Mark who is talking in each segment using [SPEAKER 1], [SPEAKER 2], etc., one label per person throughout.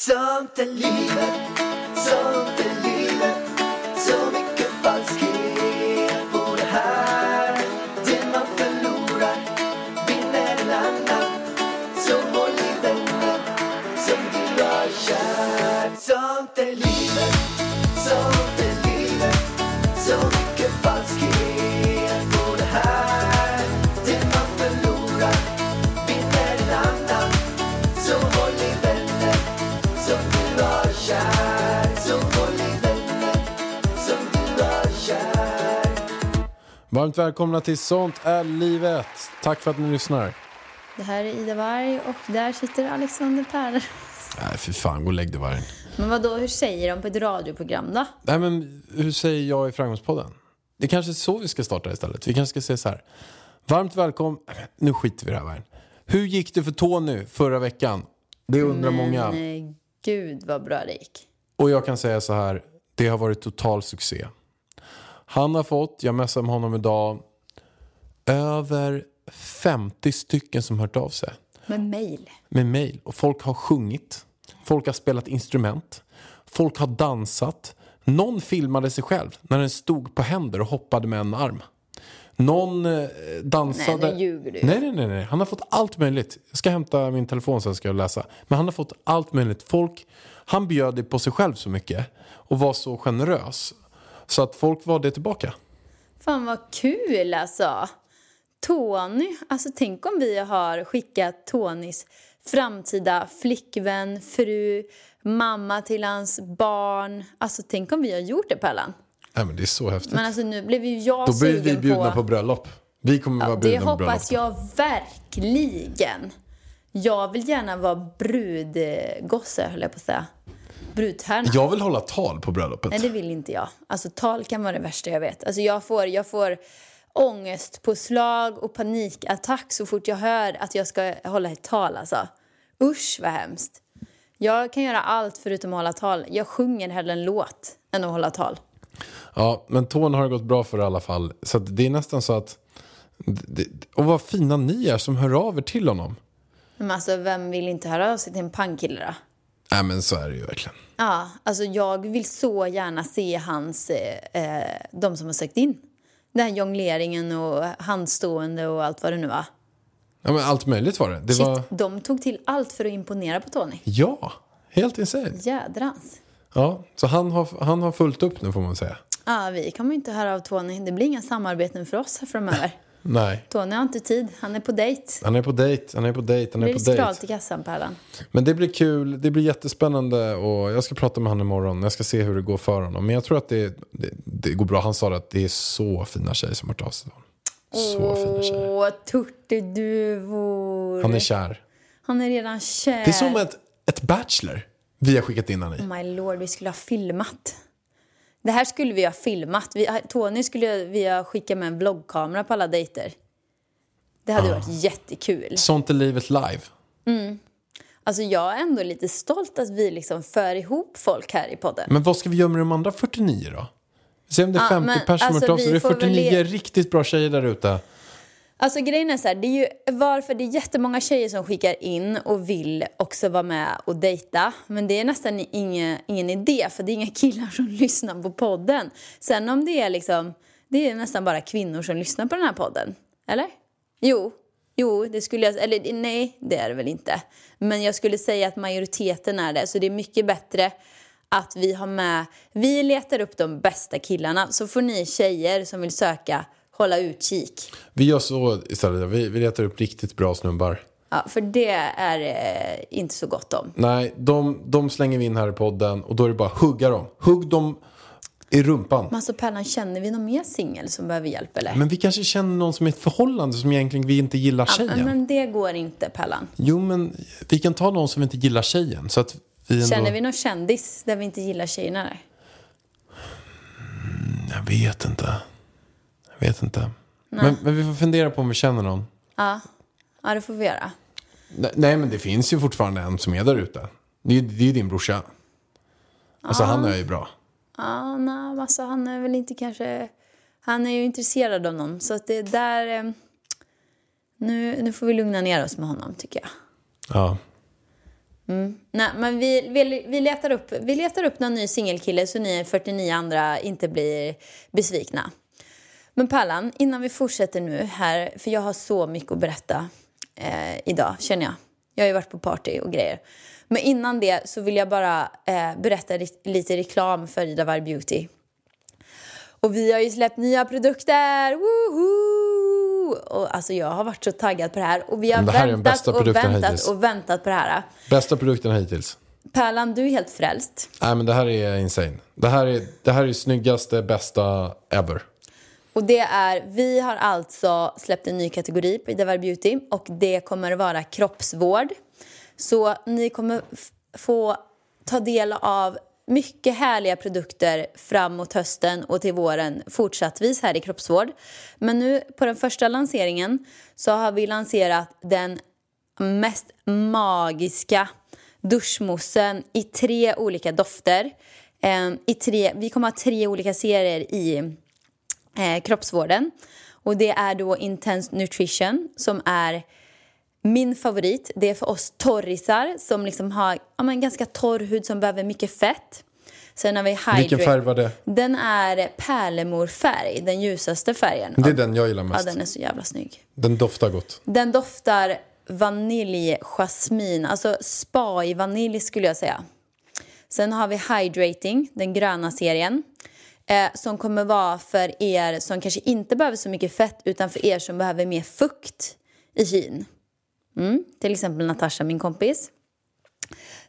[SPEAKER 1] Sånt är livet,
[SPEAKER 2] Varmt välkomna till Sånt är livet. Tack för att ni lyssnar.
[SPEAKER 3] Det här är Ida Warg och där sitter Alexander Per.
[SPEAKER 2] Nej, för fan, gå och lägg dig vargen.
[SPEAKER 3] Men vad då, hur säger de på ett radioprogram då?
[SPEAKER 2] Nej, men hur säger jag i Framgångspodden? Det kanske är så vi ska starta istället. Vi kanske ska säga så här. Varmt välkommen. Nu skiter vi i det här världen. Hur gick det för Tony förra veckan? Det undrar många.
[SPEAKER 3] Men gud vad bra det gick.
[SPEAKER 2] Och jag kan säga så här. Det har varit total succé. Han har fått, jag messade med honom idag, över 50 stycken som hört av sig.
[SPEAKER 3] Med mail.
[SPEAKER 2] med mail. Och folk har sjungit. Folk har spelat instrument. Folk har dansat. Någon filmade sig själv när den stod på händer och hoppade med en arm. Någon eh, dansade...
[SPEAKER 3] Nej, nu ljuger du.
[SPEAKER 2] Nej, nej, nej, nej. Han har fått allt möjligt. Jag ska hämta min telefon sen ska jag läsa. Men han har fått allt möjligt. Folk, han bjöd på sig själv så mycket. Och var så generös. Så att folk var det tillbaka.
[SPEAKER 3] Fan vad kul alltså. Tony, alltså tänk om vi har skickat Tonys framtida flickvän, fru, mamma till hans barn. Alltså tänk om vi har gjort det Pärlan.
[SPEAKER 2] Nej, men det är så häftigt.
[SPEAKER 3] Men alltså nu blev ju jag
[SPEAKER 2] Då blir vi bjudna
[SPEAKER 3] på...
[SPEAKER 2] på bröllop. Vi kommer vara
[SPEAKER 3] Ja, det
[SPEAKER 2] bjudna på bröllop.
[SPEAKER 3] hoppas jag verkligen. Jag vill gärna vara brudgosse, höll jag på att säga. Brudtärna.
[SPEAKER 2] Jag vill hålla tal på bröllopet.
[SPEAKER 3] Nej, det vill inte jag. Alltså, tal kan vara det värsta jag vet. Alltså, jag, får, jag får ångestpåslag och panikattack så fort jag hör att jag ska hålla ett tal. Alltså. Usch, vad hemskt. Jag kan göra allt förutom att hålla tal. Jag sjunger hellre en låt än att hålla tal.
[SPEAKER 2] Ja, men Tony har det gått bra för i alla fall. Så det är nästan så att... Och vad fina ni är som hör av er till honom.
[SPEAKER 3] Men alltså, vem vill inte höra av sig till en pangkille då?
[SPEAKER 2] Nej, men så är det ju verkligen.
[SPEAKER 3] Ja, alltså jag vill så gärna se hans, eh, eh, de som har sökt in. Den här jongleringen och handstående och allt vad det nu var.
[SPEAKER 2] Ja, men allt möjligt var det. Det
[SPEAKER 3] Shit,
[SPEAKER 2] var...
[SPEAKER 3] de tog till allt för att imponera på Tony.
[SPEAKER 2] Ja, helt insane.
[SPEAKER 3] Jädrans.
[SPEAKER 2] Ja, så han har, han har fullt upp nu får man säga.
[SPEAKER 3] Ja, vi kommer inte höra av Tony. Det blir inga samarbeten för oss här framöver.
[SPEAKER 2] Nej,
[SPEAKER 3] Tony har inte tid. Han är på dejt.
[SPEAKER 2] han är på dejt, han är på dejt, han
[SPEAKER 3] Det
[SPEAKER 2] är
[SPEAKER 3] blir
[SPEAKER 2] på
[SPEAKER 3] skralt
[SPEAKER 2] dejt.
[SPEAKER 3] i kassan, Pärlan.
[SPEAKER 2] Men det blir kul, det blir jättespännande och jag ska prata med honom imorgon. Jag ska se hur det går för honom. Men jag tror att det, det, det går bra. Han sa att det är så fina tjejer som har av sig. Så fina tjejer.
[SPEAKER 3] Åh, turturduvor.
[SPEAKER 2] Han är kär.
[SPEAKER 3] Han är redan kär.
[SPEAKER 2] Det är som ett, ett Bachelor vi har skickat in honom i.
[SPEAKER 3] Oh my lord, vi skulle ha filmat. Det här skulle vi ha filmat. Vi, Tony skulle vi ha skickat med en vloggkamera på alla dejter. Det hade varit jättekul.
[SPEAKER 2] Sånt är livet live.
[SPEAKER 3] Alltså jag är ändå lite stolt att vi liksom för ihop folk här i podden.
[SPEAKER 2] Men vad ska vi göra med de andra 49 då? Se om det är
[SPEAKER 3] Ja,
[SPEAKER 2] 50
[SPEAKER 3] men
[SPEAKER 2] personer
[SPEAKER 3] alltså,
[SPEAKER 2] av
[SPEAKER 3] vi
[SPEAKER 2] Det är
[SPEAKER 3] får väl
[SPEAKER 2] 49
[SPEAKER 3] le-
[SPEAKER 2] riktigt bra tjejer där ute.
[SPEAKER 3] Alltså grejen är så här, det är ju varför det är jättemånga tjejer som skickar in och vill också vara med och dejta. Men det är nästan ingen, ingen idé för det är inga killar som lyssnar på podden. Sen om det är liksom, det är nästan bara kvinnor som lyssnar på den här podden. Eller? Jo, jo, det skulle jag, eller nej, det är det väl inte. Men jag skulle säga att majoriteten är det, så det är mycket bättre att vi har med, vi letar upp de bästa killarna så får ni tjejer som vill söka hålla utkik.
[SPEAKER 2] Vi gör så istället. Vi, vi letar upp riktigt bra snubbar.
[SPEAKER 3] Ja, för det är eh, inte så gott om.
[SPEAKER 2] Nej, de, de slänger vi in här i podden och då är det bara hugga dem. Hugg dem i rumpan.
[SPEAKER 3] Men alltså Pärlan, känner vi någon mer singel som behöver hjälp eller?
[SPEAKER 2] Men vi kanske känner någon som är i ett förhållande som egentligen vi inte gillar
[SPEAKER 3] Ja,
[SPEAKER 2] tjejen.
[SPEAKER 3] men det går inte Pärlan.
[SPEAKER 2] Jo, men vi kan ta någon som vi inte gillar tjejen. Så att vi ändå...
[SPEAKER 3] Känner vi någon kändis där vi inte gillar tjejerna där?
[SPEAKER 2] Jag vet inte. Jag vet inte. Men, men vi får fundera på om vi känner någon.
[SPEAKER 3] Ja, ja det får vi göra.
[SPEAKER 2] Nej, men det finns ju fortfarande en som är där ute. Det det är ju din brorsa. Alltså han är ju bra.
[SPEAKER 3] Ja, nej, alltså han är väl inte kanske... Han är ju intresserad av någon, så att det där... Eh, nu, nu får vi lugna ner oss med honom, tycker jag.
[SPEAKER 2] Ja.
[SPEAKER 3] Nej, men vi, vi, vi, letar upp, vi letar upp någon ny singelkille så ni 49 andra inte blir besvikna. Men Pallan, innan vi fortsätter nu här, för jag har så mycket att berätta eh, idag, känner jag. Jag har ju varit på party och grejer. Men innan det så vill jag bara eh, berätta lite reklam för Ida Varg Beauty. Och vi har ju släppt nya produkter! Woohoo! Och alltså jag har varit så taggad på det här. Och vi har väntat och väntat
[SPEAKER 2] hittills.
[SPEAKER 3] och väntat på det här.
[SPEAKER 2] Bästa produkten hittills.
[SPEAKER 3] Pärlan, du är helt frälst.
[SPEAKER 2] Nej men det här är insane. Det här är det här är snyggaste, bästa ever.
[SPEAKER 3] Och det är, vi har alltså släppt en ny kategori på Idavar Beauty och det kommer vara kroppsvård. Så ni kommer få ta del av mycket härliga produkter framåt hösten och till våren fortsattvis här i kroppsvård. Men nu på den första lanseringen så har vi lanserat den mest magiska duschmoussen i tre olika dofter. Ehm, I tre, vi kommer ha tre olika serier i eh, kroppsvården. Och det är då Intense Nutrition som är min favorit. Det är för oss torrisar som liksom har ja, men ganska torr hud som behöver mycket fett. Sen har vi Hydrate.
[SPEAKER 2] Vilken färg var det?
[SPEAKER 3] Den är pärlemorfärg, den ljusaste färgen.
[SPEAKER 2] Det är den jag gillar
[SPEAKER 3] Ja,
[SPEAKER 2] mest.
[SPEAKER 3] den är så jävla snygg.
[SPEAKER 2] Den doftar gott.
[SPEAKER 3] Den doftar vanilj, jasmin, alltså spa i vanilj skulle jag säga. Sen har vi Hydrating, den gröna serien. Eh, som kommer vara för er som kanske inte behöver så mycket fett utan för er som behöver mer fukt i hyn. Mm, till exempel Natasha, min kompis.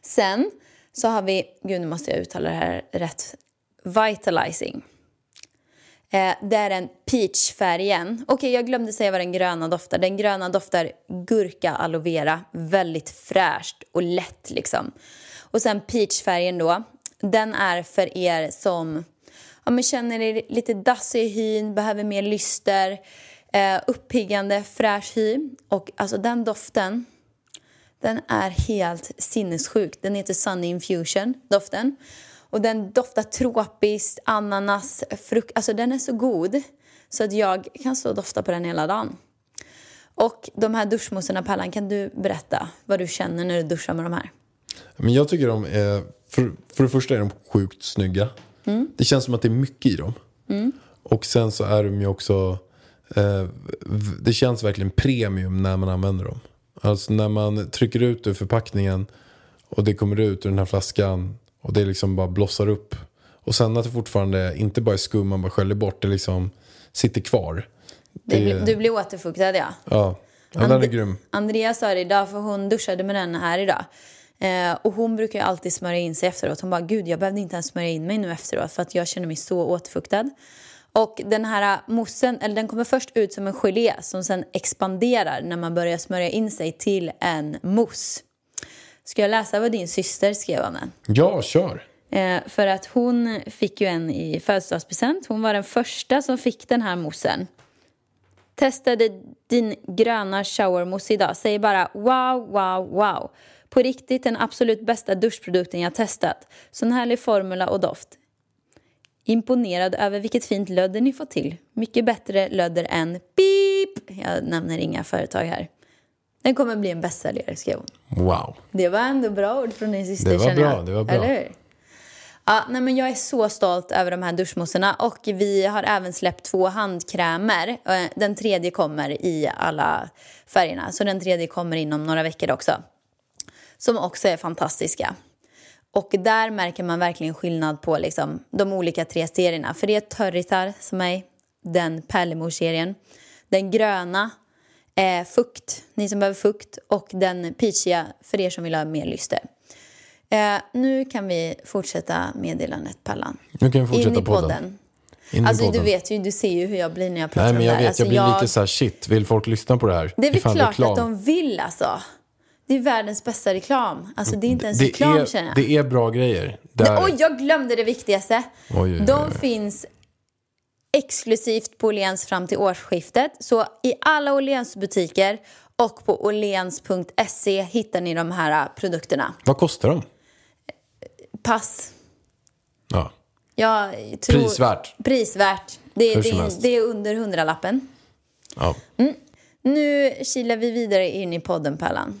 [SPEAKER 3] Sen så har vi, gud nu måste jag uttala det här rätt, Vitalizing. Eh, det är den peachfärgen. Okej, jag glömde säga vad den gröna doftar. Den gröna doftar gurka aloe vera. Väldigt fräscht och lätt liksom. Och sen peachfärgen då. Den är för er som ja, men känner er lite dassig i hyn, behöver mer lyster, eh, uppiggande, fräsch hy. Och alltså den doften, den är helt sinnessjuk. Den heter Sunny Infusion, doften. Och den doftar tropiskt, ananas, frukt. Alltså den är så god så att jag kan stå och dofta på den hela dagen. Och de här duschmousserna, Pallan, kan du berätta vad du känner när du duschar med de här?
[SPEAKER 2] Men jag tycker de är, för, för det första är de sjukt snygga. Det känns som att det är mycket i dem. Och sen så är de ju också, eh, det känns verkligen premium när man använder dem. Alltså när man trycker ut ur förpackningen och det kommer ut ur den här flaskan och det liksom bara blossar upp. Och sen att det fortfarande inte bara är skum man bara sköljer bort, det liksom sitter kvar.
[SPEAKER 3] Det,
[SPEAKER 2] Det-
[SPEAKER 3] Du blir återfuktad, ja.
[SPEAKER 2] Ja, ja den är grym.
[SPEAKER 3] Andrea sa det idag, för hon duschade med den här idag. Eh, och hon brukar ju alltid smörja in sig efteråt. Hon bara, gud jag behövde inte ens smörja in mig nu efteråt för att jag känner mig så återfuktad. Och den här moussen, eller den kommer först ut som en gelé som sen expanderar när man börjar smörja in sig till en mousse. Ska jag läsa vad din syster skrev om den?
[SPEAKER 2] Ja, kör.
[SPEAKER 3] Eh, för att hon fick ju en i födelsedagspresent. Hon var den första som fick den här moussen. Testade din gröna showermousse idag. Säger bara wow, wow, wow. På riktigt den absolut bästa duschprodukten jag testat. Sån härlig formula och doft. Imponerad över vilket fint lödder ni fått till. Mycket bättre lödder än pip. Jag nämner inga företag här. Den kommer bli en bästsäljare, skrev hon.
[SPEAKER 2] Wow.
[SPEAKER 3] Det var ändå bra ord från din syster
[SPEAKER 2] Det var bra,
[SPEAKER 3] jag.
[SPEAKER 2] det var bra.
[SPEAKER 3] Eller hur? Ja, nej, men jag är så stolt över de här duschmousserna och vi har även släppt två handkrämer. Eh, Den tredje kommer i alla färgerna, så den tredje kommer inom några veckor också. Som också är fantastiska. Och där märker man verkligen skillnad på liksom, de olika tre serierna. För det är törrisar som är den Pärlemor-serien. Den gröna är fukt, ni som behöver fukt. Och den peachiga för er som vill ha mer lyster. Eh, nu kan vi fortsätta meddelandet, Pallan.
[SPEAKER 2] Nu kan vi fortsätta
[SPEAKER 3] In i
[SPEAKER 2] podden.
[SPEAKER 3] podden.
[SPEAKER 2] In
[SPEAKER 3] Alltså du vet ju, du ser ju hur jag blir när jag pratar
[SPEAKER 2] Nej men
[SPEAKER 3] om
[SPEAKER 2] jag
[SPEAKER 3] det här.
[SPEAKER 2] vet,
[SPEAKER 3] Alltså,
[SPEAKER 2] jag blir lite så här shit, vill folk lyssna på det här?
[SPEAKER 3] Det är väl klart
[SPEAKER 2] reklam.
[SPEAKER 3] att de vill alltså. Det är världens bästa reklam. Alltså det är inte ens
[SPEAKER 2] det
[SPEAKER 3] reklam
[SPEAKER 2] är,
[SPEAKER 3] känner jag.
[SPEAKER 2] Det är bra grejer. Där.
[SPEAKER 3] Oj, jag glömde det viktigaste.
[SPEAKER 2] Oj, oj, oj,
[SPEAKER 3] De finns exklusivt på Åhléns fram till årsskiftet. Så i alla Åhléns butiker och på åhléns.se hittar ni de här äh, produkterna.
[SPEAKER 2] Vad kostar de?
[SPEAKER 3] Pass.
[SPEAKER 2] Ja.
[SPEAKER 3] Jag tror...
[SPEAKER 2] Prisvärt.
[SPEAKER 3] Prisvärt. Det,
[SPEAKER 2] Hur som
[SPEAKER 3] det,
[SPEAKER 2] helst.
[SPEAKER 3] det är under hundralappen.
[SPEAKER 2] ja.
[SPEAKER 3] Nu kilar vi vidare in i podden, Pallan.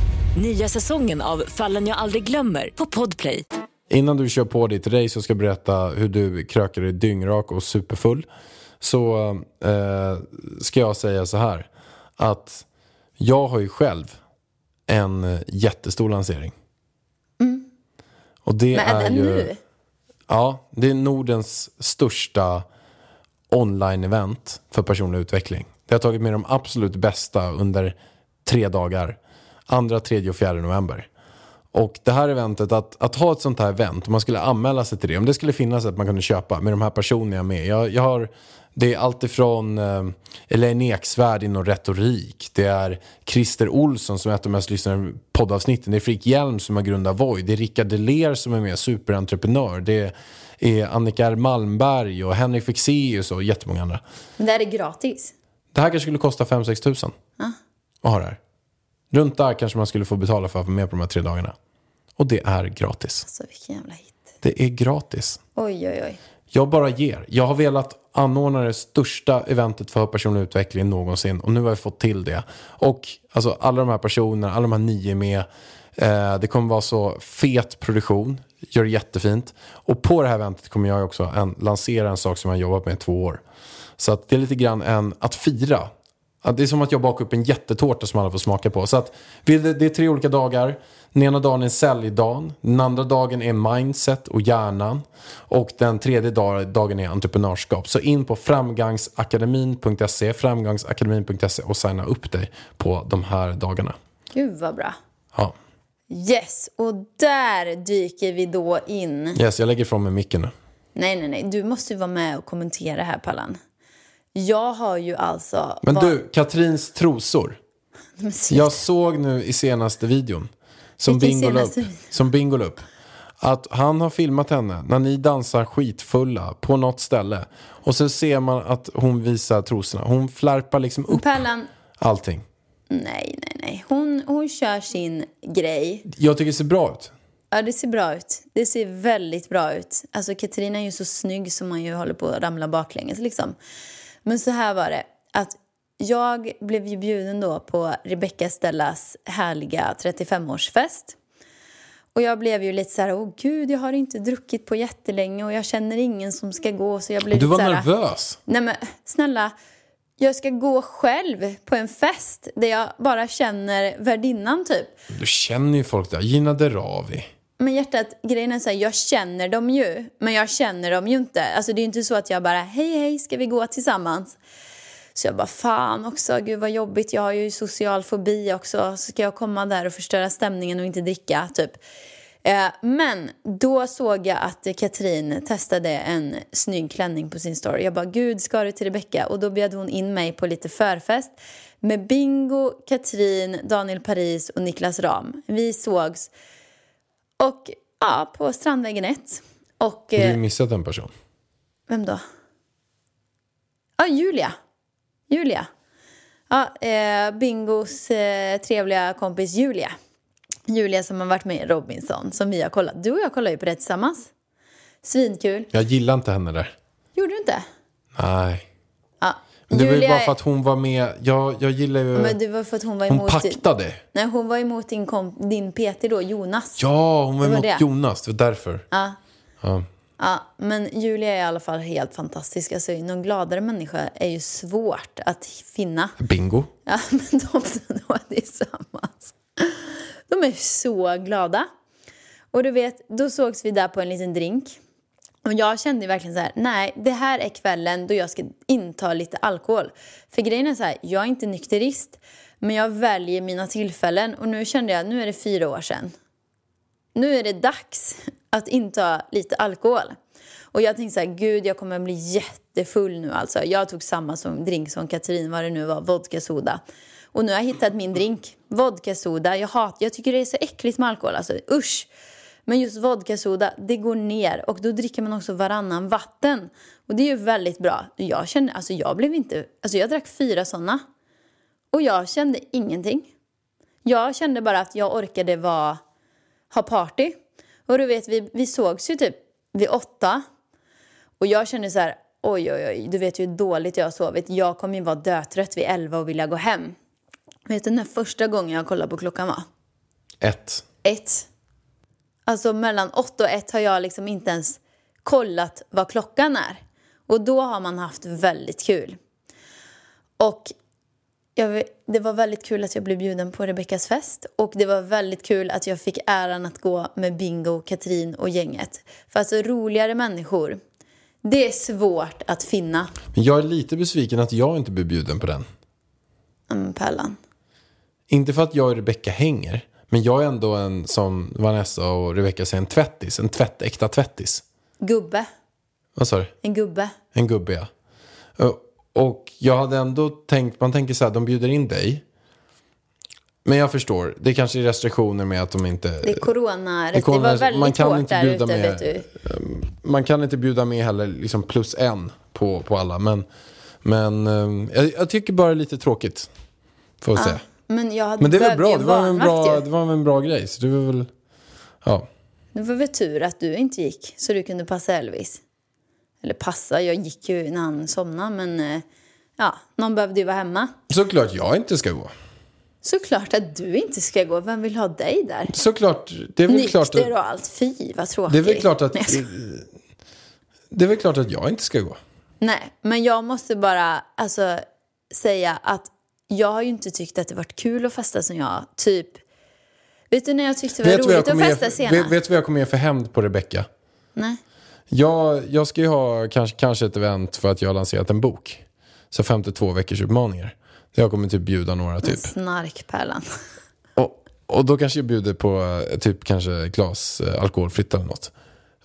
[SPEAKER 4] Nya säsongen av Fallen jag aldrig glömmer på Podplay.
[SPEAKER 2] Innan du kör på ditt race och ska berätta hur du krökar dig dyngrak och superfull så eh, ska jag säga så här att jag har ju själv en eh, jättestor lansering. Och det
[SPEAKER 3] Men är
[SPEAKER 2] är
[SPEAKER 3] den
[SPEAKER 2] ju,
[SPEAKER 3] nu?
[SPEAKER 2] Ja, det är Nordens största online-event för personlig utveckling. Det har tagit med de absolut bästa under tre dagar. Andra, tredje och fjärde november. Och det här eventet, att, att ha ett sånt här event, om man skulle anmäla sig till det, om det skulle finnas att man kunde köpa med de här personerna jag med. Jag, jag har, det är alltifrån eh, Elaine Eksvärd inom retorik, det är Christer Olsson som är ett av de mest lyssnade poddavsnitten, det är Fredrik Hjelm som har grundat Voi, det är Rickard Deler som är med, superentreprenör, det är Annika. Malmberg och Henrik Fexeus och jättemånga andra.
[SPEAKER 3] Men det här är gratis.
[SPEAKER 2] Det här kanske skulle kosta 5-6 tusen. Att ha det här. Runt där kanske man skulle få betala för att vara med på de här tre dagarna. Och det är gratis.
[SPEAKER 3] Så vilken jävla hit.
[SPEAKER 2] Det är gratis.
[SPEAKER 3] Oj, oj, oj.
[SPEAKER 2] Jag bara ger. Jag har velat anordna det största eventet för personlig utveckling någonsin och nu har jag fått till det. Och alltså alla de här personerna, alla de här nio med. Eh, det kommer vara så fet produktion, gör det jättefint. Och på det här eventet kommer jag också en, lansera en sak som jag har jobbat med i två år. Så att det är lite grann en, att fira. Det är som att jag bakar upp en jättetårta som alla får smaka på. Så att det är tre olika dagar. Den ena dagen är säljdagen. Den andra dagen är mindset och hjärnan. Och den tredje dag- dagen är entreprenörskap. Så in på framgangsakademin.se, framgangsakademin.se och signa upp dig på de här dagarna.
[SPEAKER 3] Gud vad bra.
[SPEAKER 2] Ja.
[SPEAKER 3] Yes, och där dyker vi då in.
[SPEAKER 2] Yes, jag lägger ifrån mig micken nu.
[SPEAKER 3] Nej, nej, nej. Du måste ju vara med och kommentera här, Pallan. Jag har ju alltså...
[SPEAKER 2] Men
[SPEAKER 3] var-
[SPEAKER 2] du, Katrins trosor. Jag såg nu i senaste videon som
[SPEAKER 3] Vilken
[SPEAKER 2] Bingo upp,
[SPEAKER 3] senaste video?
[SPEAKER 2] som Bingo upp att han har filmat henne när ni dansar skitfulla på något ställe och så ser man att hon visar trosorna. Hon flärpar liksom upp
[SPEAKER 3] Pallan,
[SPEAKER 2] allting.
[SPEAKER 3] nej, nej, nej. Hon, hon kör sin grej.
[SPEAKER 2] Jag tycker det ser bra ut.
[SPEAKER 3] Ja, det ser bra ut. Det ser väldigt bra ut. Alltså, Katarina är ju så snygg som man ju håller på att ramla baklänges liksom. Men så här var det. Att jag blev ju bjuden då på Rebecca Stellas härliga 35-årsfest. Och jag blev ju lite så här, åh gud, jag har inte druckit på jättelänge och jag känner ingen som ska gå. Så jag blev
[SPEAKER 2] Du var
[SPEAKER 3] så här,
[SPEAKER 2] nervös.
[SPEAKER 3] Nej men snälla, jag ska gå själv på en fest där jag bara känner värdinnan typ.
[SPEAKER 2] Du känner ju folk där. Gina Derawi.
[SPEAKER 3] Men hjärtat, grejen är så här, jag känner dem ju, men jag känner dem ju inte. Alltså det är inte så att jag bara, hej hej, ska vi gå tillsammans? Så jag bara, fan också, gud vad jobbigt, jag har ju social fobi också. Så ska jag komma där och förstöra stämningen och inte dricka, typ. Eh, men då såg jag att Katrin testade en snygg klänning på sin story. Jag bara, gud, ska du till Rebecka? Och då bjöd hon in mig på lite förfest med Bingo, Katrin, Daniel Paris och Niklas Ram. Vi sågs och ja, på Strandvägen 1. Och
[SPEAKER 2] Du har
[SPEAKER 3] eh,
[SPEAKER 2] missat en person.
[SPEAKER 3] vem då? Ja, Julia. Julia. Ja, eh, Bingos eh, trevliga kompis Julia. Julia som har varit med i Robinson, som vi har kollat. Du och jag kollar ju på det tillsammans. Svinkul.
[SPEAKER 2] Jag gillar inte henne där.
[SPEAKER 3] Gjorde du inte?
[SPEAKER 2] Nej. Det var ju
[SPEAKER 3] Julia
[SPEAKER 2] bara för att hon var med. Jag, jag gillar ju...
[SPEAKER 3] Men det var för att hon var
[SPEAKER 2] hon
[SPEAKER 3] emot...
[SPEAKER 2] paktade.
[SPEAKER 3] Nej, hon var emot din, komp- din PT då, Jonas.
[SPEAKER 2] Ja, hon var
[SPEAKER 3] var
[SPEAKER 2] emot
[SPEAKER 3] det.
[SPEAKER 2] Jonas. Det var därför.
[SPEAKER 3] Ja.
[SPEAKER 2] Ja.
[SPEAKER 3] Ja, men Julia är i alla fall helt fantastisk. Alltså, någon gladare människa är ju svårt att finna.
[SPEAKER 2] Bingo.
[SPEAKER 3] Ja, men de två tillsammans. De är så glada. Och du vet, då sågs vi där på en liten drink. Och jag kände verkligen så här, nej, det här är kvällen då jag ska inta lite alkohol. För grejen är så här, jag är inte nykterist, men jag väljer mina tillfällen. Och nu kände jag, nu är det fyra år sedan. Nu är det dags att inta lite alkohol. Och jag tänkte så här, gud jag kommer bli jättefull nu alltså. Jag tog samma som drink som Katrin, vad det nu var, vodka soda. Och nu har jag hittat min drink, vodka soda. Jag, hat, jag tycker det är så äckligt med alkohol, alltså usch. Men just vodkasoda, det går ner och då dricker man också varannan vatten. Och det är ju väldigt bra. Jag kände, alltså jag blev inte, alltså jag drack fyra sådana. Och jag kände ingenting. Jag kände bara att jag orkade vara, ha party. Och du vet, vi, vi sågs ju typ vid åtta. Och jag kände så här, oj oj oj, du vet ju hur dåligt jag har sovit. Jag kommer ju vara dötrött vid elva och vilja gå hem. Vet du när första gången jag kollade på klockan var?
[SPEAKER 2] Ett.
[SPEAKER 3] Ett. Alltså mellan åtta och ett har jag liksom inte ens kollat vad klockan är. Och då har man haft väldigt kul. Och jag, det var väldigt kul att jag blev bjuden på Rebeckas fest. Och det var väldigt kul att jag fick äran att gå med Bingo, Katrin och gänget. För alltså roligare människor, det är svårt att finna.
[SPEAKER 2] Men jag är lite besviken att jag inte blev bjuden på den.
[SPEAKER 3] Mm, Pärlan.
[SPEAKER 2] Inte för att jag och Rebecca hänger. Men jag är ändå en, som Vanessa och Rebecca säger, en tvättis. En tvättäkta tvättis.
[SPEAKER 3] Gubbe.
[SPEAKER 2] Vad sa du?
[SPEAKER 3] En gubbe.
[SPEAKER 2] En gubbe, ja. Och- jag hade ändå tänkt, man tänker så här, de bjuder in dig. Men jag förstår, det kanske är restriktioner med att de inte...
[SPEAKER 3] Det är corona.
[SPEAKER 2] Det är corona,
[SPEAKER 3] Det var väldigt
[SPEAKER 2] man kan
[SPEAKER 3] hårt
[SPEAKER 2] inte
[SPEAKER 3] där
[SPEAKER 2] bjuda
[SPEAKER 3] ute,
[SPEAKER 2] med-
[SPEAKER 3] du.
[SPEAKER 2] Man kan inte bjuda med heller liksom plus en på, på alla. Men, men eh, jag, jag tycker bara det är lite tråkigt. Får jag säga.
[SPEAKER 3] Men jag hade
[SPEAKER 2] Men det
[SPEAKER 3] behövde
[SPEAKER 2] bra, det var en bra,
[SPEAKER 3] ju.
[SPEAKER 2] det var en bra grej. Så det var väl, ja.
[SPEAKER 3] Det var väl tur att du inte gick så du kunde passa Elvis. Eller passa, jag gick ju när han somnade men eh, ja, någon behövde ju vara hemma.
[SPEAKER 2] Såklart jag inte ska gå.
[SPEAKER 3] Såklart att du inte ska gå, vem vill ha dig där?
[SPEAKER 2] Såklart, det är väl klart
[SPEAKER 3] Nykter
[SPEAKER 2] att,
[SPEAKER 3] och allt, fy vad tråkigt.
[SPEAKER 2] det är väl klart att,
[SPEAKER 3] Nej, jag ska-
[SPEAKER 2] det är väl klart att jag inte ska gå.
[SPEAKER 3] Nej, men jag måste bara alltså, säga att jag har ju inte tyckt att det varit kul att festa som jag typ... Vet du när jag tyckte det var
[SPEAKER 2] Vet
[SPEAKER 3] roligt att
[SPEAKER 2] ge
[SPEAKER 3] festa senast?
[SPEAKER 2] vet, vet du vad jag kommer ge för hämnd på Rebecca?
[SPEAKER 3] Nej.
[SPEAKER 2] Jag, jag ska ju ha kanske, kanske ett event för att jag har lanserat en bok. Så 52 veckors utmaningar. Jag kommer typ bjuda några typ.
[SPEAKER 3] Snarkpärlan.
[SPEAKER 2] Och, och då kanske jag bjuder på typ kanske glas eh, alkoholfritt eller något.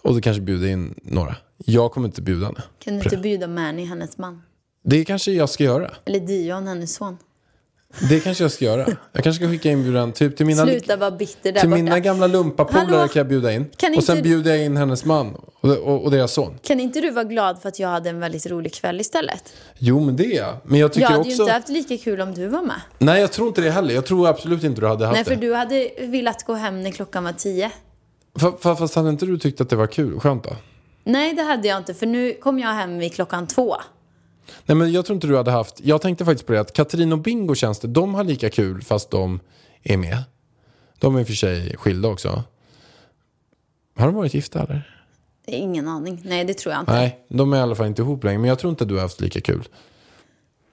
[SPEAKER 2] Och då kanske bjuder in några. Jag kommer inte bjuda henne.
[SPEAKER 3] Kan du inte bjuda Mani, hennes man?
[SPEAKER 2] Det kanske jag ska göra.
[SPEAKER 3] Eller Dion, hennes son?
[SPEAKER 2] Det kanske jag ska göra. Jag kanske ska skicka inbjudan typ till mina,
[SPEAKER 3] Sluta vara bitter där
[SPEAKER 2] till
[SPEAKER 3] borta.
[SPEAKER 2] mina gamla lumpapolare kan jag bjuda in.
[SPEAKER 3] Kan
[SPEAKER 2] och sen
[SPEAKER 3] inte-
[SPEAKER 2] bjuder jag in hennes man och, och, och deras son.
[SPEAKER 3] Kan inte du vara glad för att jag hade en väldigt rolig kväll istället?
[SPEAKER 2] Jo men det är jag. Men jag tycker
[SPEAKER 3] Jag hade
[SPEAKER 2] också...
[SPEAKER 3] ju inte haft lika kul om du var med.
[SPEAKER 2] Nej jag tror inte det heller. Jag tror absolut inte du hade haft
[SPEAKER 3] Nej, för
[SPEAKER 2] det.
[SPEAKER 3] du hade velat gå hem när klockan var tio.
[SPEAKER 2] Fa- Fast hade inte du tyckt att det var kul? Skönt då?
[SPEAKER 3] Nej, det hade jag inte, för nu kom jag hem vid klockan två.
[SPEAKER 2] Nej men jag tror inte du hade haft, jag tänkte faktiskt på det att Katrin och Bingo känns det, de har lika kul fast de är med. De är i och för sig skilda också. Har de varit gifta eller?
[SPEAKER 3] Ingen aning. Nej, det tror jag inte. Nej,
[SPEAKER 2] Nej, de är i alla fall inte ihop längre. Men jag tror inte du har haft lika kul.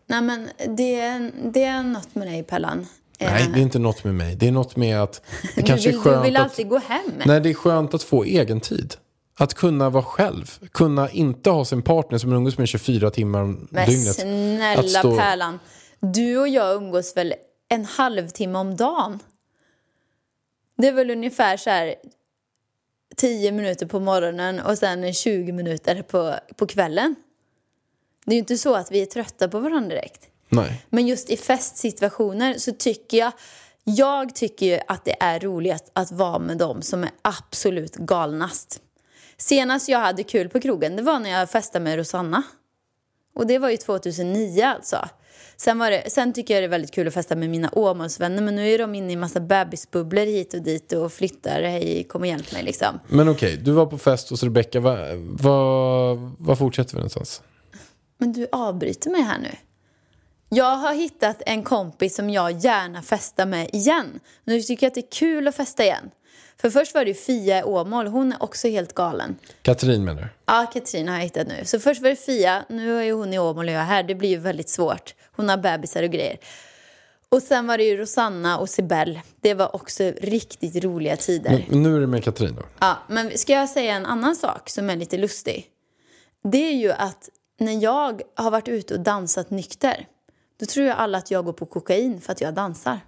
[SPEAKER 3] men det, är- det är något med dig, Pellan.
[SPEAKER 2] Nej,
[SPEAKER 3] Eh,
[SPEAKER 2] det är inte något med mig. Det är något med att det
[SPEAKER 3] du
[SPEAKER 2] kanske
[SPEAKER 3] vill,
[SPEAKER 2] är skönt
[SPEAKER 3] Du vill
[SPEAKER 2] att...
[SPEAKER 3] alltid gå hem.
[SPEAKER 2] Nej, det är skönt att få egen tid. Att kunna vara själv. Kunna inte ha sin partner som umgås med 24 timmar om
[SPEAKER 3] Men
[SPEAKER 2] dygnet. Att
[SPEAKER 3] snälla
[SPEAKER 2] stå-
[SPEAKER 3] Pärlan, du och jag umgås väl en halvtimme om dagen? Det är väl ungefär så här 10 minuter på morgonen och sen 20 minuter på, på kvällen. Det är ju inte så att vi är trötta på varandra direkt.
[SPEAKER 2] Nej.
[SPEAKER 3] Men just i festsituationer så tycker jag, jag tycker ju att det är roligast att vara med dem som är absolut galnast. Senast jag hade kul på krogen, det var när jag festade med Rosanna. Och det var ju 2009 alltså. Sen, var det, sen tycker jag det är väldigt kul att festa med mina Åmålsvänner men nu är de inne i massa bebisbubblor hit och dit och flyttar. Hej, kom och hjälp mig liksom.
[SPEAKER 2] Men okej, du var på fest hos Rebecca. Vad va, vad fortsätter vi någonstans?
[SPEAKER 3] Men du avbryter mig här nu. Jag har hittat en kompis som jag gärna festar med igen. Nu tycker jag att det är kul att festa igen. För först var det ju Fia i Åmål, hon är också helt galen.
[SPEAKER 2] Katrin menar du?
[SPEAKER 3] Ja, Katrin har jag hittat nu. Så först var det Fia, nu är ju hon i Åmål och jag är här. Det blir ju väldigt svårt. Hon har bebisar och grejer. Och sen var det ju Rosanna och Sibel. Det var också riktigt roliga tider.
[SPEAKER 2] Men, nu är det med Katrin då.
[SPEAKER 3] Ja, men ska jag säga en annan sak som är lite lustig? Det är ju att när jag har varit ute och dansat nykter, då tror jag alla att jag går på kokain för att jag dansar.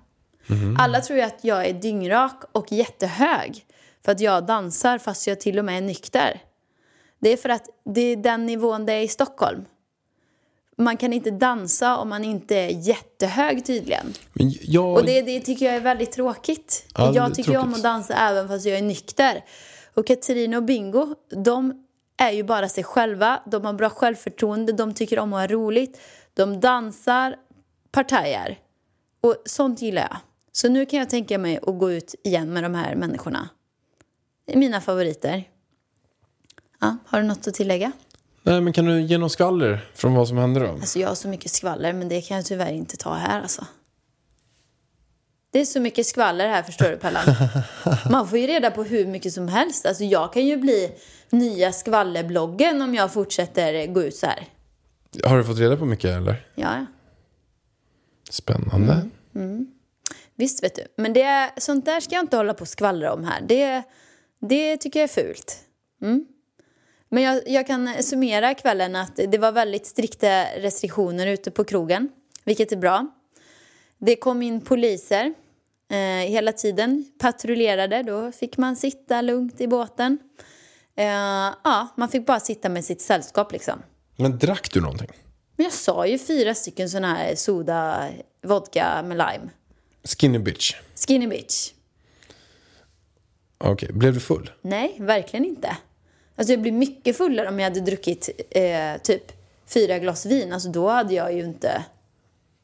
[SPEAKER 3] Alla tror ju att jag är dyngrak och jättehög för att jag dansar fast jag till och med är nykter. Det är för att det är den nivån det är i Stockholm. Man kan inte dansa om man inte är jättehög tydligen.
[SPEAKER 2] Jag...
[SPEAKER 3] Och det, det tycker jag är väldigt tråkigt.
[SPEAKER 2] Ja,
[SPEAKER 3] jag tycker ju om
[SPEAKER 2] tråkigt.
[SPEAKER 3] att dansa även fast jag är nykter. Och Katarina och Bingo, de är ju bara sig själva. De har bra självförtroende, de tycker om att ha roligt. De dansar, partajar. Och sånt gillar jag. Så nu kan jag tänka mig att gå ut igen med de här människorna. Det är mina favoriter. Ja, har du något att tillägga?
[SPEAKER 2] Nej, men kan du ge någon skvaller från vad som hände då?
[SPEAKER 3] Alltså jag har så mycket skvaller men det kan jag tyvärr inte ta här alltså. Det är så mycket skvaller här förstår du Pallan. Man får ju reda på hur mycket som helst. Alltså jag kan ju bli nya skvallerbloggen om jag fortsätter gå ut så här.
[SPEAKER 2] Har du fått reda på mycket eller?
[SPEAKER 3] Ja,
[SPEAKER 2] Spännande.
[SPEAKER 3] Visst vet du. Men det, sånt där ska jag inte hålla på och skvallra om här. Det, det tycker jag är fult. Mm. Men jag, jag kan summera kvällen att det var väldigt strikta restriktioner ute på krogen, vilket är bra. Det kom in poliser eh, hela tiden, patrullerade. Då fick man sitta lugnt i båten. Eh, ja, man fick bara sitta med sitt sällskap liksom.
[SPEAKER 2] Men drack du någonting?
[SPEAKER 3] Men jag sa ju fyra stycken såna här soda, vodka med lime.
[SPEAKER 2] Skinny bitch.
[SPEAKER 3] Skinny bitch.
[SPEAKER 2] Okej, blev du full?
[SPEAKER 3] Nej, verkligen inte. Alltså jag blir mycket fullare om jag hade druckit eh, typ fyra glas vin. Alltså då hade jag ju inte...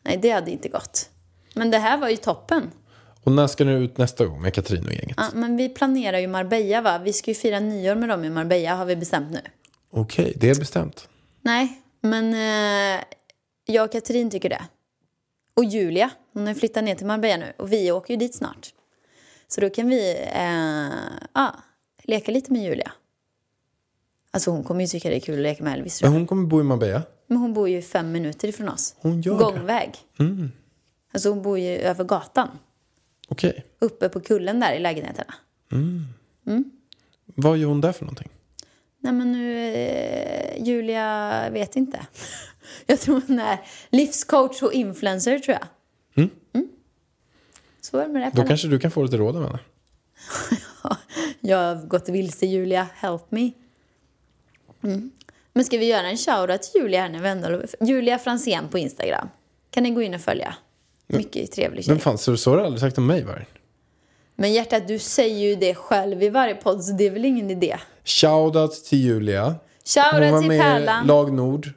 [SPEAKER 3] Nej, det hade inte gått. Men det här var ju toppen.
[SPEAKER 2] Och när ska ni ut nästa gång med Katrin och gänget?
[SPEAKER 3] Ja, men vi planerar ju Marbella va? Vi ska ju fira nyår med dem i Marbella har vi bestämt nu.
[SPEAKER 2] Okej, det är bestämt.
[SPEAKER 3] Nej, men eh, jag och Katrin tycker det. Och Julia, hon har flyttat ner till Marbella nu och vi åker ju dit snart. Så då kan vi eh, ja, leka lite med Julia. Alltså hon kommer ju tycka det är kul att leka med Elvis
[SPEAKER 2] Men hon kommer bo i Marbella?
[SPEAKER 3] Men hon bor ju fem minuter ifrån oss.
[SPEAKER 2] Hon gör det?
[SPEAKER 3] Gångväg. Alltså hon bor ju över gatan.
[SPEAKER 2] Okej.
[SPEAKER 3] Uppe på kullen där i lägenheterna.
[SPEAKER 2] Vad gör hon där för någonting?
[SPEAKER 3] Nej men nu, eh, Julia vet inte. Jag tror hon är livscoach och influencer tror jag. Så är det med det.
[SPEAKER 2] Då kanske du kan få lite råd av henne.
[SPEAKER 3] Jag har gått vilse Julia, help me. Mm. Men ska vi göra en shoutout till Julia här ändå... Julia Fransén på Instagram. Kan ni gå in och följa? Mycket trevlig tjej.
[SPEAKER 2] Men fan, så, så har du aldrig sagt om mig var?
[SPEAKER 3] Men hjärtat, du säger ju det själv i varje podd så det är väl ingen idé.
[SPEAKER 2] Shoutout till Julia. Hon
[SPEAKER 3] Shoutout
[SPEAKER 2] var
[SPEAKER 3] till
[SPEAKER 2] med
[SPEAKER 3] Pärlan.
[SPEAKER 2] Lag Nord.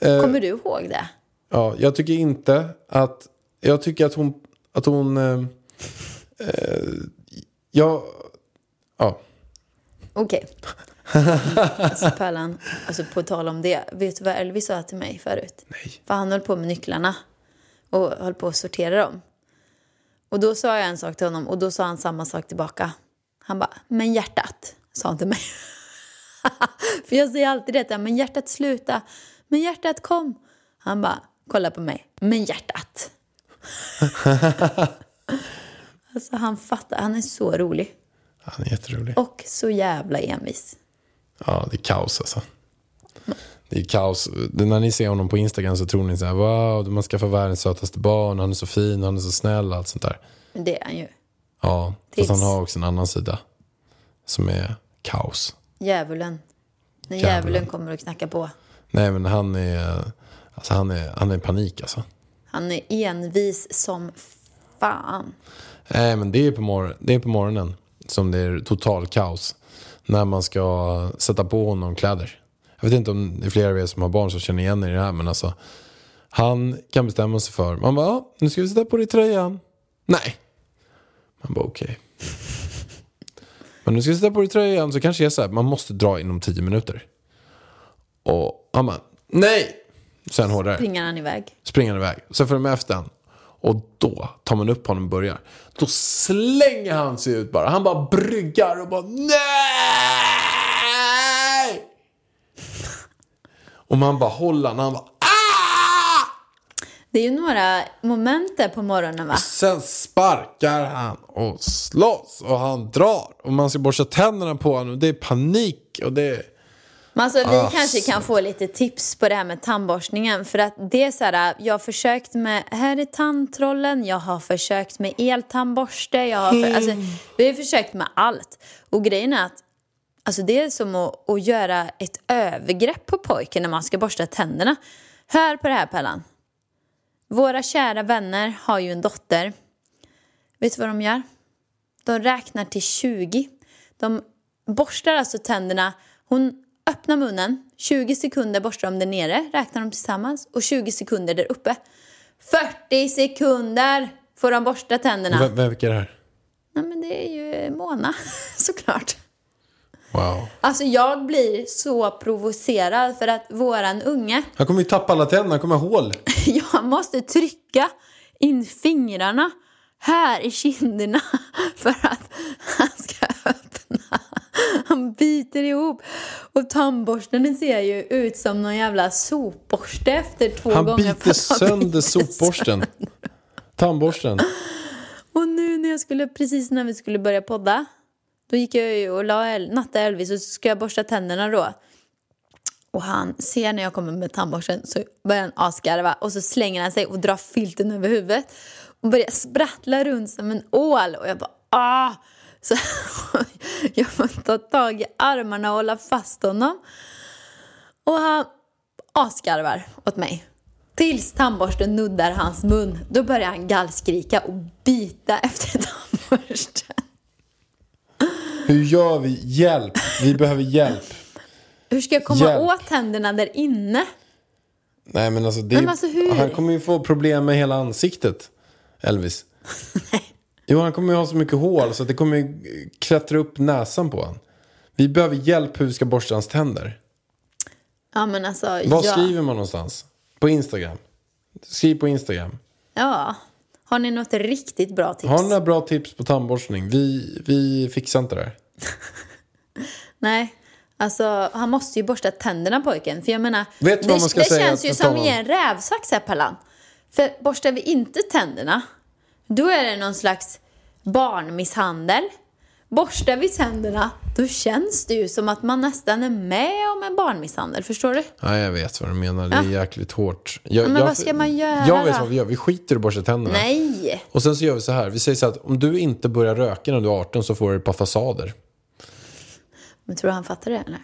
[SPEAKER 3] Kommer du ihåg det?
[SPEAKER 2] Ja, jag tycker inte att... Jag tycker att hon... Att hon... Eh, eh, jag... Ja.
[SPEAKER 3] Okej. alltså Pärlan, alltså på tal om det. Vet du vad Elvis sa till mig förut?
[SPEAKER 2] Nej.
[SPEAKER 3] För han höll på med nycklarna och höll på att sortera dem. Och då sa jag en sak till honom och då sa han samma sak tillbaka. Han bara, men hjärtat, sa han till mig. För jag säger alltid detta, men hjärtat sluta, men hjärtat kom. Han bara, kolla på mig, men hjärtat. alltså han fattar, han är så rolig.
[SPEAKER 2] Han är jätterolig.
[SPEAKER 3] Och så jävla envis.
[SPEAKER 2] Ja, det är kaos alltså. Det är kaos. När ni ser honom på Instagram så tror ni så här, wow, man skaffar världens sötaste barn, han är så fin, han är så snäll och allt sånt där.
[SPEAKER 3] Men det är han ju.
[SPEAKER 2] Ja,
[SPEAKER 3] Tips.
[SPEAKER 2] fast han har också en annan sida som är kaos.
[SPEAKER 3] Djävulen. När
[SPEAKER 2] Djävulen.
[SPEAKER 3] kommer och knackar på.
[SPEAKER 2] Nej, men han är, alltså han är, han är panik alltså.
[SPEAKER 3] Han är envis som fan.
[SPEAKER 2] Nej, men det är, på mor- det är på morgonen som det är total kaos. När man ska sätta på honom kläder. Jag vet inte om det är flera av er som har barn som känner igen er i det här. Men alltså, han kan bestämma sig för. Man bara, nu ska vi sätta på dig tröjan. Nej. Man bara, okej. Men nu ska vi sätta på dig tröjan. Så kanske det är så här, man måste dra inom tio minuter. Och han bara, nej. Sen hårdare
[SPEAKER 3] Springer han iväg.
[SPEAKER 2] springer han iväg. Sen följer de efter han. Och då tar man upp honom och börjar. Då slänger han sig ut bara. Han bara bryggar och bara nej! Och man bara håller han. Han bara ah!
[SPEAKER 3] Det är ju några moment där på morgonen va?
[SPEAKER 2] Sen sparkar han och slåss och han drar. Och man ska borsta tänderna på honom. Det är panik och det är...
[SPEAKER 3] Men alltså vi
[SPEAKER 2] Ah,
[SPEAKER 3] kanske kan få lite tips på det här med tandborstningen. För att det är så här, jag har försökt med, här är tandtrollen, jag har försökt med eltandborste, jag har, för, alltså, vi har försökt med allt. Och grejen är att alltså, det är som att, att göra ett övergrepp på pojken när man ska borsta tänderna. Hör på det här Pellan. Våra kära vänner har ju en dotter. Vet du vad de gör? De räknar till 20. De borstar alltså tänderna. Hon öppnar munnen, 20 sekunder borstar de där nere, räknar de tillsammans, och 20 sekunder där uppe. 40 sekunder får de borsta tänderna.
[SPEAKER 2] Vem vilka är det här?
[SPEAKER 3] Nej, men det är ju Mona, såklart.
[SPEAKER 2] Wow.
[SPEAKER 3] Alltså jag blir så provocerad för att våran unge,
[SPEAKER 2] Han kommer ju tappa alla tänderna, han kommer ha hål.
[SPEAKER 3] jag måste trycka in fingrarna här i kinderna för att han ska öppna. Han biter ihop. Och tandborsten ser ju ut som någon jävla sopborste efter två
[SPEAKER 2] Han
[SPEAKER 3] gånger.
[SPEAKER 2] biter
[SPEAKER 3] han
[SPEAKER 2] sönder sopborsten. Tandborsten.
[SPEAKER 3] Och nu när jag skulle, precis när vi skulle börja podda, då gick jag ju och la El, natta Elvis och så ska jag borsta tänderna då. Och han ser när jag kommer med tandborsten så börjar han asgarva och så slänger han sig och drar filten över huvudet och börjar sprattla runt som en ål och jag bara ah! Så jag får ta tag i armarna och hålla fast honom. Och han asgarvar åt mig. Tills tandborsten nuddar hans mun. Då börjar han gallskrika och bita efter tandborsten.
[SPEAKER 2] Hur gör vi? Hjälp! Vi behöver hjälp.
[SPEAKER 3] Hur ska jag komma
[SPEAKER 2] Hjälp.
[SPEAKER 3] åt tänderna där inne?
[SPEAKER 2] Nej men alltså, det,
[SPEAKER 3] Men alltså,
[SPEAKER 2] han kommer ju få problem med hela ansiktet. Elvis. Jo, han kommer ju ha så mycket hål så att det kommer ju klättra upp näsan på honom. Vi behöver hjälp hur vi ska borsta hans tänder.
[SPEAKER 3] Ja, men alltså...
[SPEAKER 2] Var
[SPEAKER 3] ja.
[SPEAKER 2] skriver man någonstans? På Instagram. Skriv på Instagram.
[SPEAKER 3] Ja. Har ni något riktigt bra tips?
[SPEAKER 2] Har ni några bra tips på tandborstning? Vi, vi fixar inte det här.
[SPEAKER 3] Nej. Alltså, han måste ju borsta tänderna pojken. För jag menar,
[SPEAKER 2] Vet
[SPEAKER 3] det,
[SPEAKER 2] vad man ska
[SPEAKER 3] det
[SPEAKER 2] säga
[SPEAKER 3] känns ju som
[SPEAKER 2] honom?
[SPEAKER 3] i en rävsax här Pallan. För borstar vi inte tänderna, då är det någon slags barnmisshandel. Borstar vi tänderna, då känns det ju som att man nästan är med om en barnmisshandel. Förstår du?
[SPEAKER 2] Ja, jag vet vad du menar. Det är jäkligt hårt. Jag,
[SPEAKER 3] men
[SPEAKER 2] jag,
[SPEAKER 3] vad ska man göra
[SPEAKER 2] Jag vet vad vi gör. Vi skiter i att borsta tänderna.
[SPEAKER 3] Nej!
[SPEAKER 2] Och sen så gör vi så här. Vi säger så här att om du inte börjar röka när du är 18 så får du ett par fasader.
[SPEAKER 3] Men tror du han fattar det eller?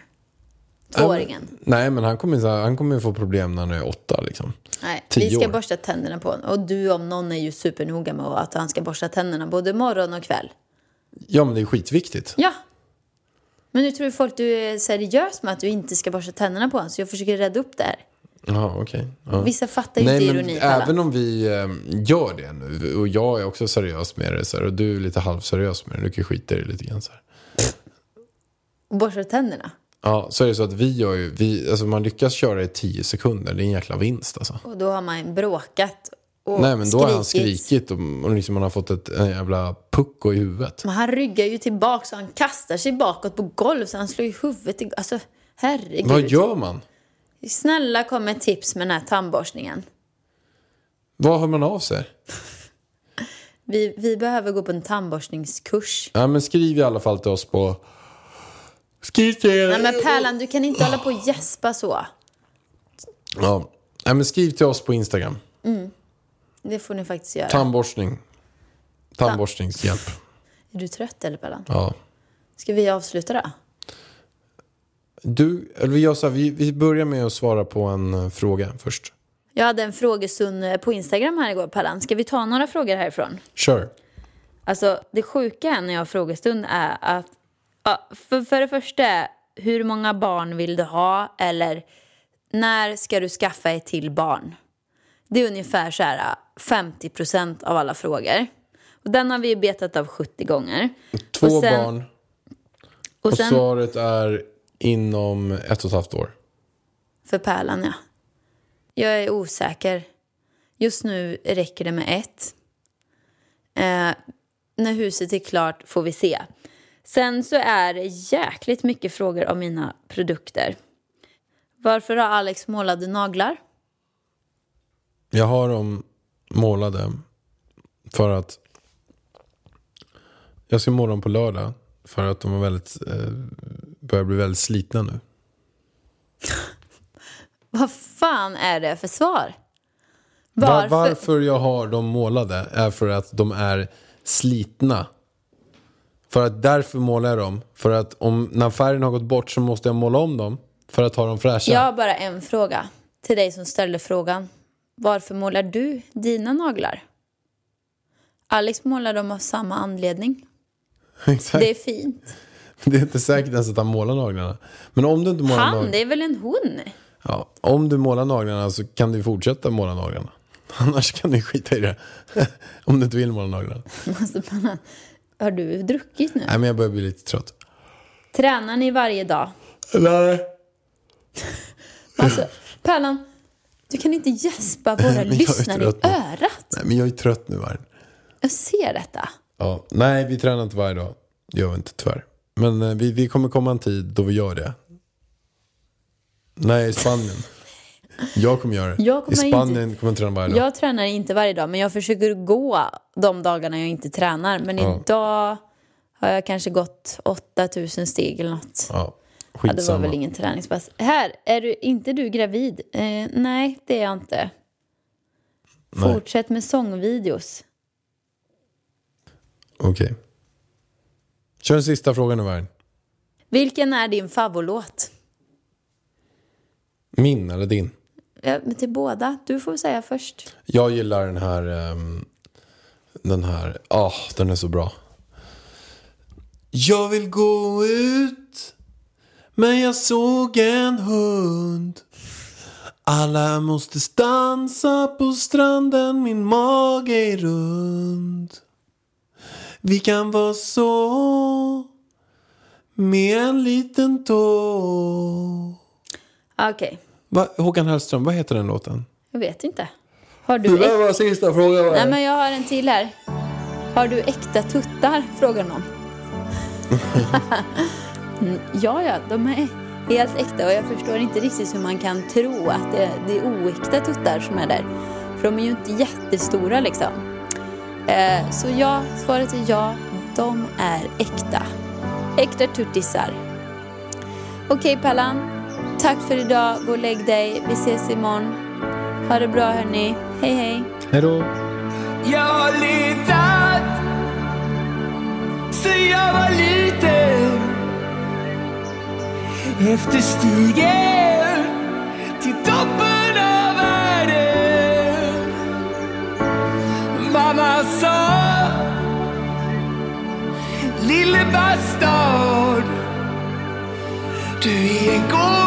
[SPEAKER 3] Tvååringen?
[SPEAKER 2] Nej, men han kommer, han kommer få problem när han är åtta liksom.
[SPEAKER 3] Nej, vi ska
[SPEAKER 2] år.
[SPEAKER 3] borsta tänderna på honom. Och du om någon är ju supernoga med att han ska borsta tänderna både morgon och kväll.
[SPEAKER 2] Ja, men det är skitviktigt.
[SPEAKER 3] Ja. Men nu tror folk du är seriös med att du inte ska borsta tänderna på honom. Så jag försöker rädda upp det här.
[SPEAKER 2] Jaha, okej. Ja.
[SPEAKER 3] Vissa fattar ju
[SPEAKER 2] Nej,
[SPEAKER 3] inte
[SPEAKER 2] men
[SPEAKER 3] ironi. Pallan.
[SPEAKER 2] även om vi eh, gör det nu och jag är också seriös med det så här, och du är lite halvseriös med det. Du kan skita i det lite grann så här.
[SPEAKER 3] Och borsta tänderna.
[SPEAKER 2] Ja, så är det så att vi gör ju, vi, alltså man lyckas köra i 10 sekunder, det är en jäkla vinst alltså.
[SPEAKER 3] Och då har man bråkat och
[SPEAKER 2] Nej men då har han
[SPEAKER 3] skrikit.
[SPEAKER 2] skrikit och, och liksom man har fått ett en jävla pucko i huvudet.
[SPEAKER 3] Men han ryggar ju tillbaka och han kastar sig bakåt på golv så han slår ju huvudet i... Alltså, herregud.
[SPEAKER 2] Vad gör man?
[SPEAKER 3] Snälla kom med tips med den här tandborstningen.
[SPEAKER 2] Vad hör man av sig?
[SPEAKER 3] Vi, vi behöver gå på en tandborstningskurs.
[SPEAKER 2] Ja men skriv i alla fall till oss på... Skriv till...
[SPEAKER 3] Nej men Pärlan, du kan inte hålla på och gäspa så.
[SPEAKER 2] Ja. Nej, men skriv till oss på Instagram.
[SPEAKER 3] Det får ni faktiskt göra.
[SPEAKER 2] Tandborstning. Tandborstningshjälp.
[SPEAKER 3] Är du trött eller Pärlan?
[SPEAKER 2] Ja.
[SPEAKER 3] Ska vi avsluta då?
[SPEAKER 2] Du, eller vi gör så här, vi, vi börjar med att svara på en eh, fråga först.
[SPEAKER 3] Jag hade en frågestund eh, på Instagram här igår, Pallan. Ska vi ta några frågor härifrån?
[SPEAKER 2] Kör.
[SPEAKER 3] Alltså, det sjuka när jag har frågestund är att... Ja, för, för det första, hur många barn vill du ha? Eller när ska du skaffa ett till barn? Det är ungefär så här 50 procent av alla frågor. Och den har vi betat av 70 gånger.
[SPEAKER 2] Två
[SPEAKER 3] Och sen-
[SPEAKER 2] barn.
[SPEAKER 3] Och
[SPEAKER 2] Och
[SPEAKER 3] sen,
[SPEAKER 2] svaret är inom ett och ett halvt år.
[SPEAKER 3] för Pärlan, ja. Jag är osäker. Just nu räcker det med ett. Eh, när huset är klart får vi se. Sen så är det jäkligt mycket frågor om mina produkter. Varför har Alex målade naglar?
[SPEAKER 2] Jag har dem målade för att jag ska måla dem på lördag. För att de är väldigt, eh, börjar bli väldigt slitna nu.
[SPEAKER 3] Vad fan är det för svar?
[SPEAKER 2] Var,
[SPEAKER 3] Varför?
[SPEAKER 2] varför jag har dem målade är för att de är slitna. För att därför målar jag dem. För att om, när färgen har gått bort så måste jag måla om dem. För att ha dem fräscha.
[SPEAKER 3] Jag har bara en fråga till dig som ställde frågan. Varför målar du dina naglar? Alex målar dem av samma anledning.
[SPEAKER 2] Exakt.
[SPEAKER 3] Det är fint.
[SPEAKER 2] Det är inte säkert ens att han målar naglarna. Men om du inte målar
[SPEAKER 3] Han,
[SPEAKER 2] naglarna.
[SPEAKER 3] det är väl en hon?
[SPEAKER 2] Ja, om du målar naglarna så kan du fortsätta måla naglarna. Annars kan du skita i det. om du inte vill måla naglarna.
[SPEAKER 3] Alltså, har du druckit nu?
[SPEAKER 2] Nej men jag börjar bli lite trött.
[SPEAKER 3] Tränar ni varje dag?
[SPEAKER 2] Nej.
[SPEAKER 3] Alltså, Pärlan, du kan inte gäspa våra
[SPEAKER 2] Men jag är
[SPEAKER 3] lyssnare i
[SPEAKER 2] trött nu.
[SPEAKER 3] örat.
[SPEAKER 2] Nej men jag är trött nu Vargen.
[SPEAKER 3] Jag ser detta.
[SPEAKER 2] Ja, nej, vi tränar inte varje dag. Det gör vi inte tyvärr. Men eh, vi, vi kommer komma en tid då vi gör det. Nej, i Spanien. Jag kommer göra det.
[SPEAKER 3] Jag kommer
[SPEAKER 2] I Spanien kommer jag träna varje dag.
[SPEAKER 3] Jag tränar inte varje dag, men jag försöker gå de dagarna jag inte tränar. Men
[SPEAKER 2] Ja.
[SPEAKER 3] idag har jag kanske gått 8000 steg eller något.
[SPEAKER 2] Ja,
[SPEAKER 3] Ja, det var
[SPEAKER 2] skitsamma.
[SPEAKER 3] väl ingen träningspass. Här, är du inte du gravid? Eh, nej, det är jag inte.
[SPEAKER 2] Nej.
[SPEAKER 3] Fortsätt med sångvideos.
[SPEAKER 2] Okej. Kör en sista fråga nu Vargen.
[SPEAKER 3] Vilken är din favoritlåt?
[SPEAKER 2] Min eller din?
[SPEAKER 3] Ja, men till båda. Du får säga först.
[SPEAKER 2] Jag gillar den här. ehm, den här. Ah, den är så bra. Jag vill gå ut. Men jag såg en hund. Alla måste stansa på stranden. Min mage är rund. Vi kan vara så. Med en liten tå.
[SPEAKER 3] Okej,
[SPEAKER 2] Va, Håkan Hellström, vad heter den låten?
[SPEAKER 3] jag vet inte. Har du äk-
[SPEAKER 2] var sista frågan.
[SPEAKER 3] Nej, men jag har en till här. Har du äkta tuttar? Frågar någon. Ja, ja, de är helt äkta och jag förstår inte riktigt hur man kan tro att det, det är oäkta tuttar som är där. För de är ju inte jättestora liksom. Eh, så ja, svaret är ja, de är äkta. Äkta tuttisar. Okej Pallan, tack för idag. Gå och lägg dig. Vi ses imorgon. Ha det bra hörni. Hej hej.
[SPEAKER 2] Hej då.
[SPEAKER 1] Jag har letat sen jag var liten efter stigen till toppen av världen. Mamma sa, lille bastard, du är en gåva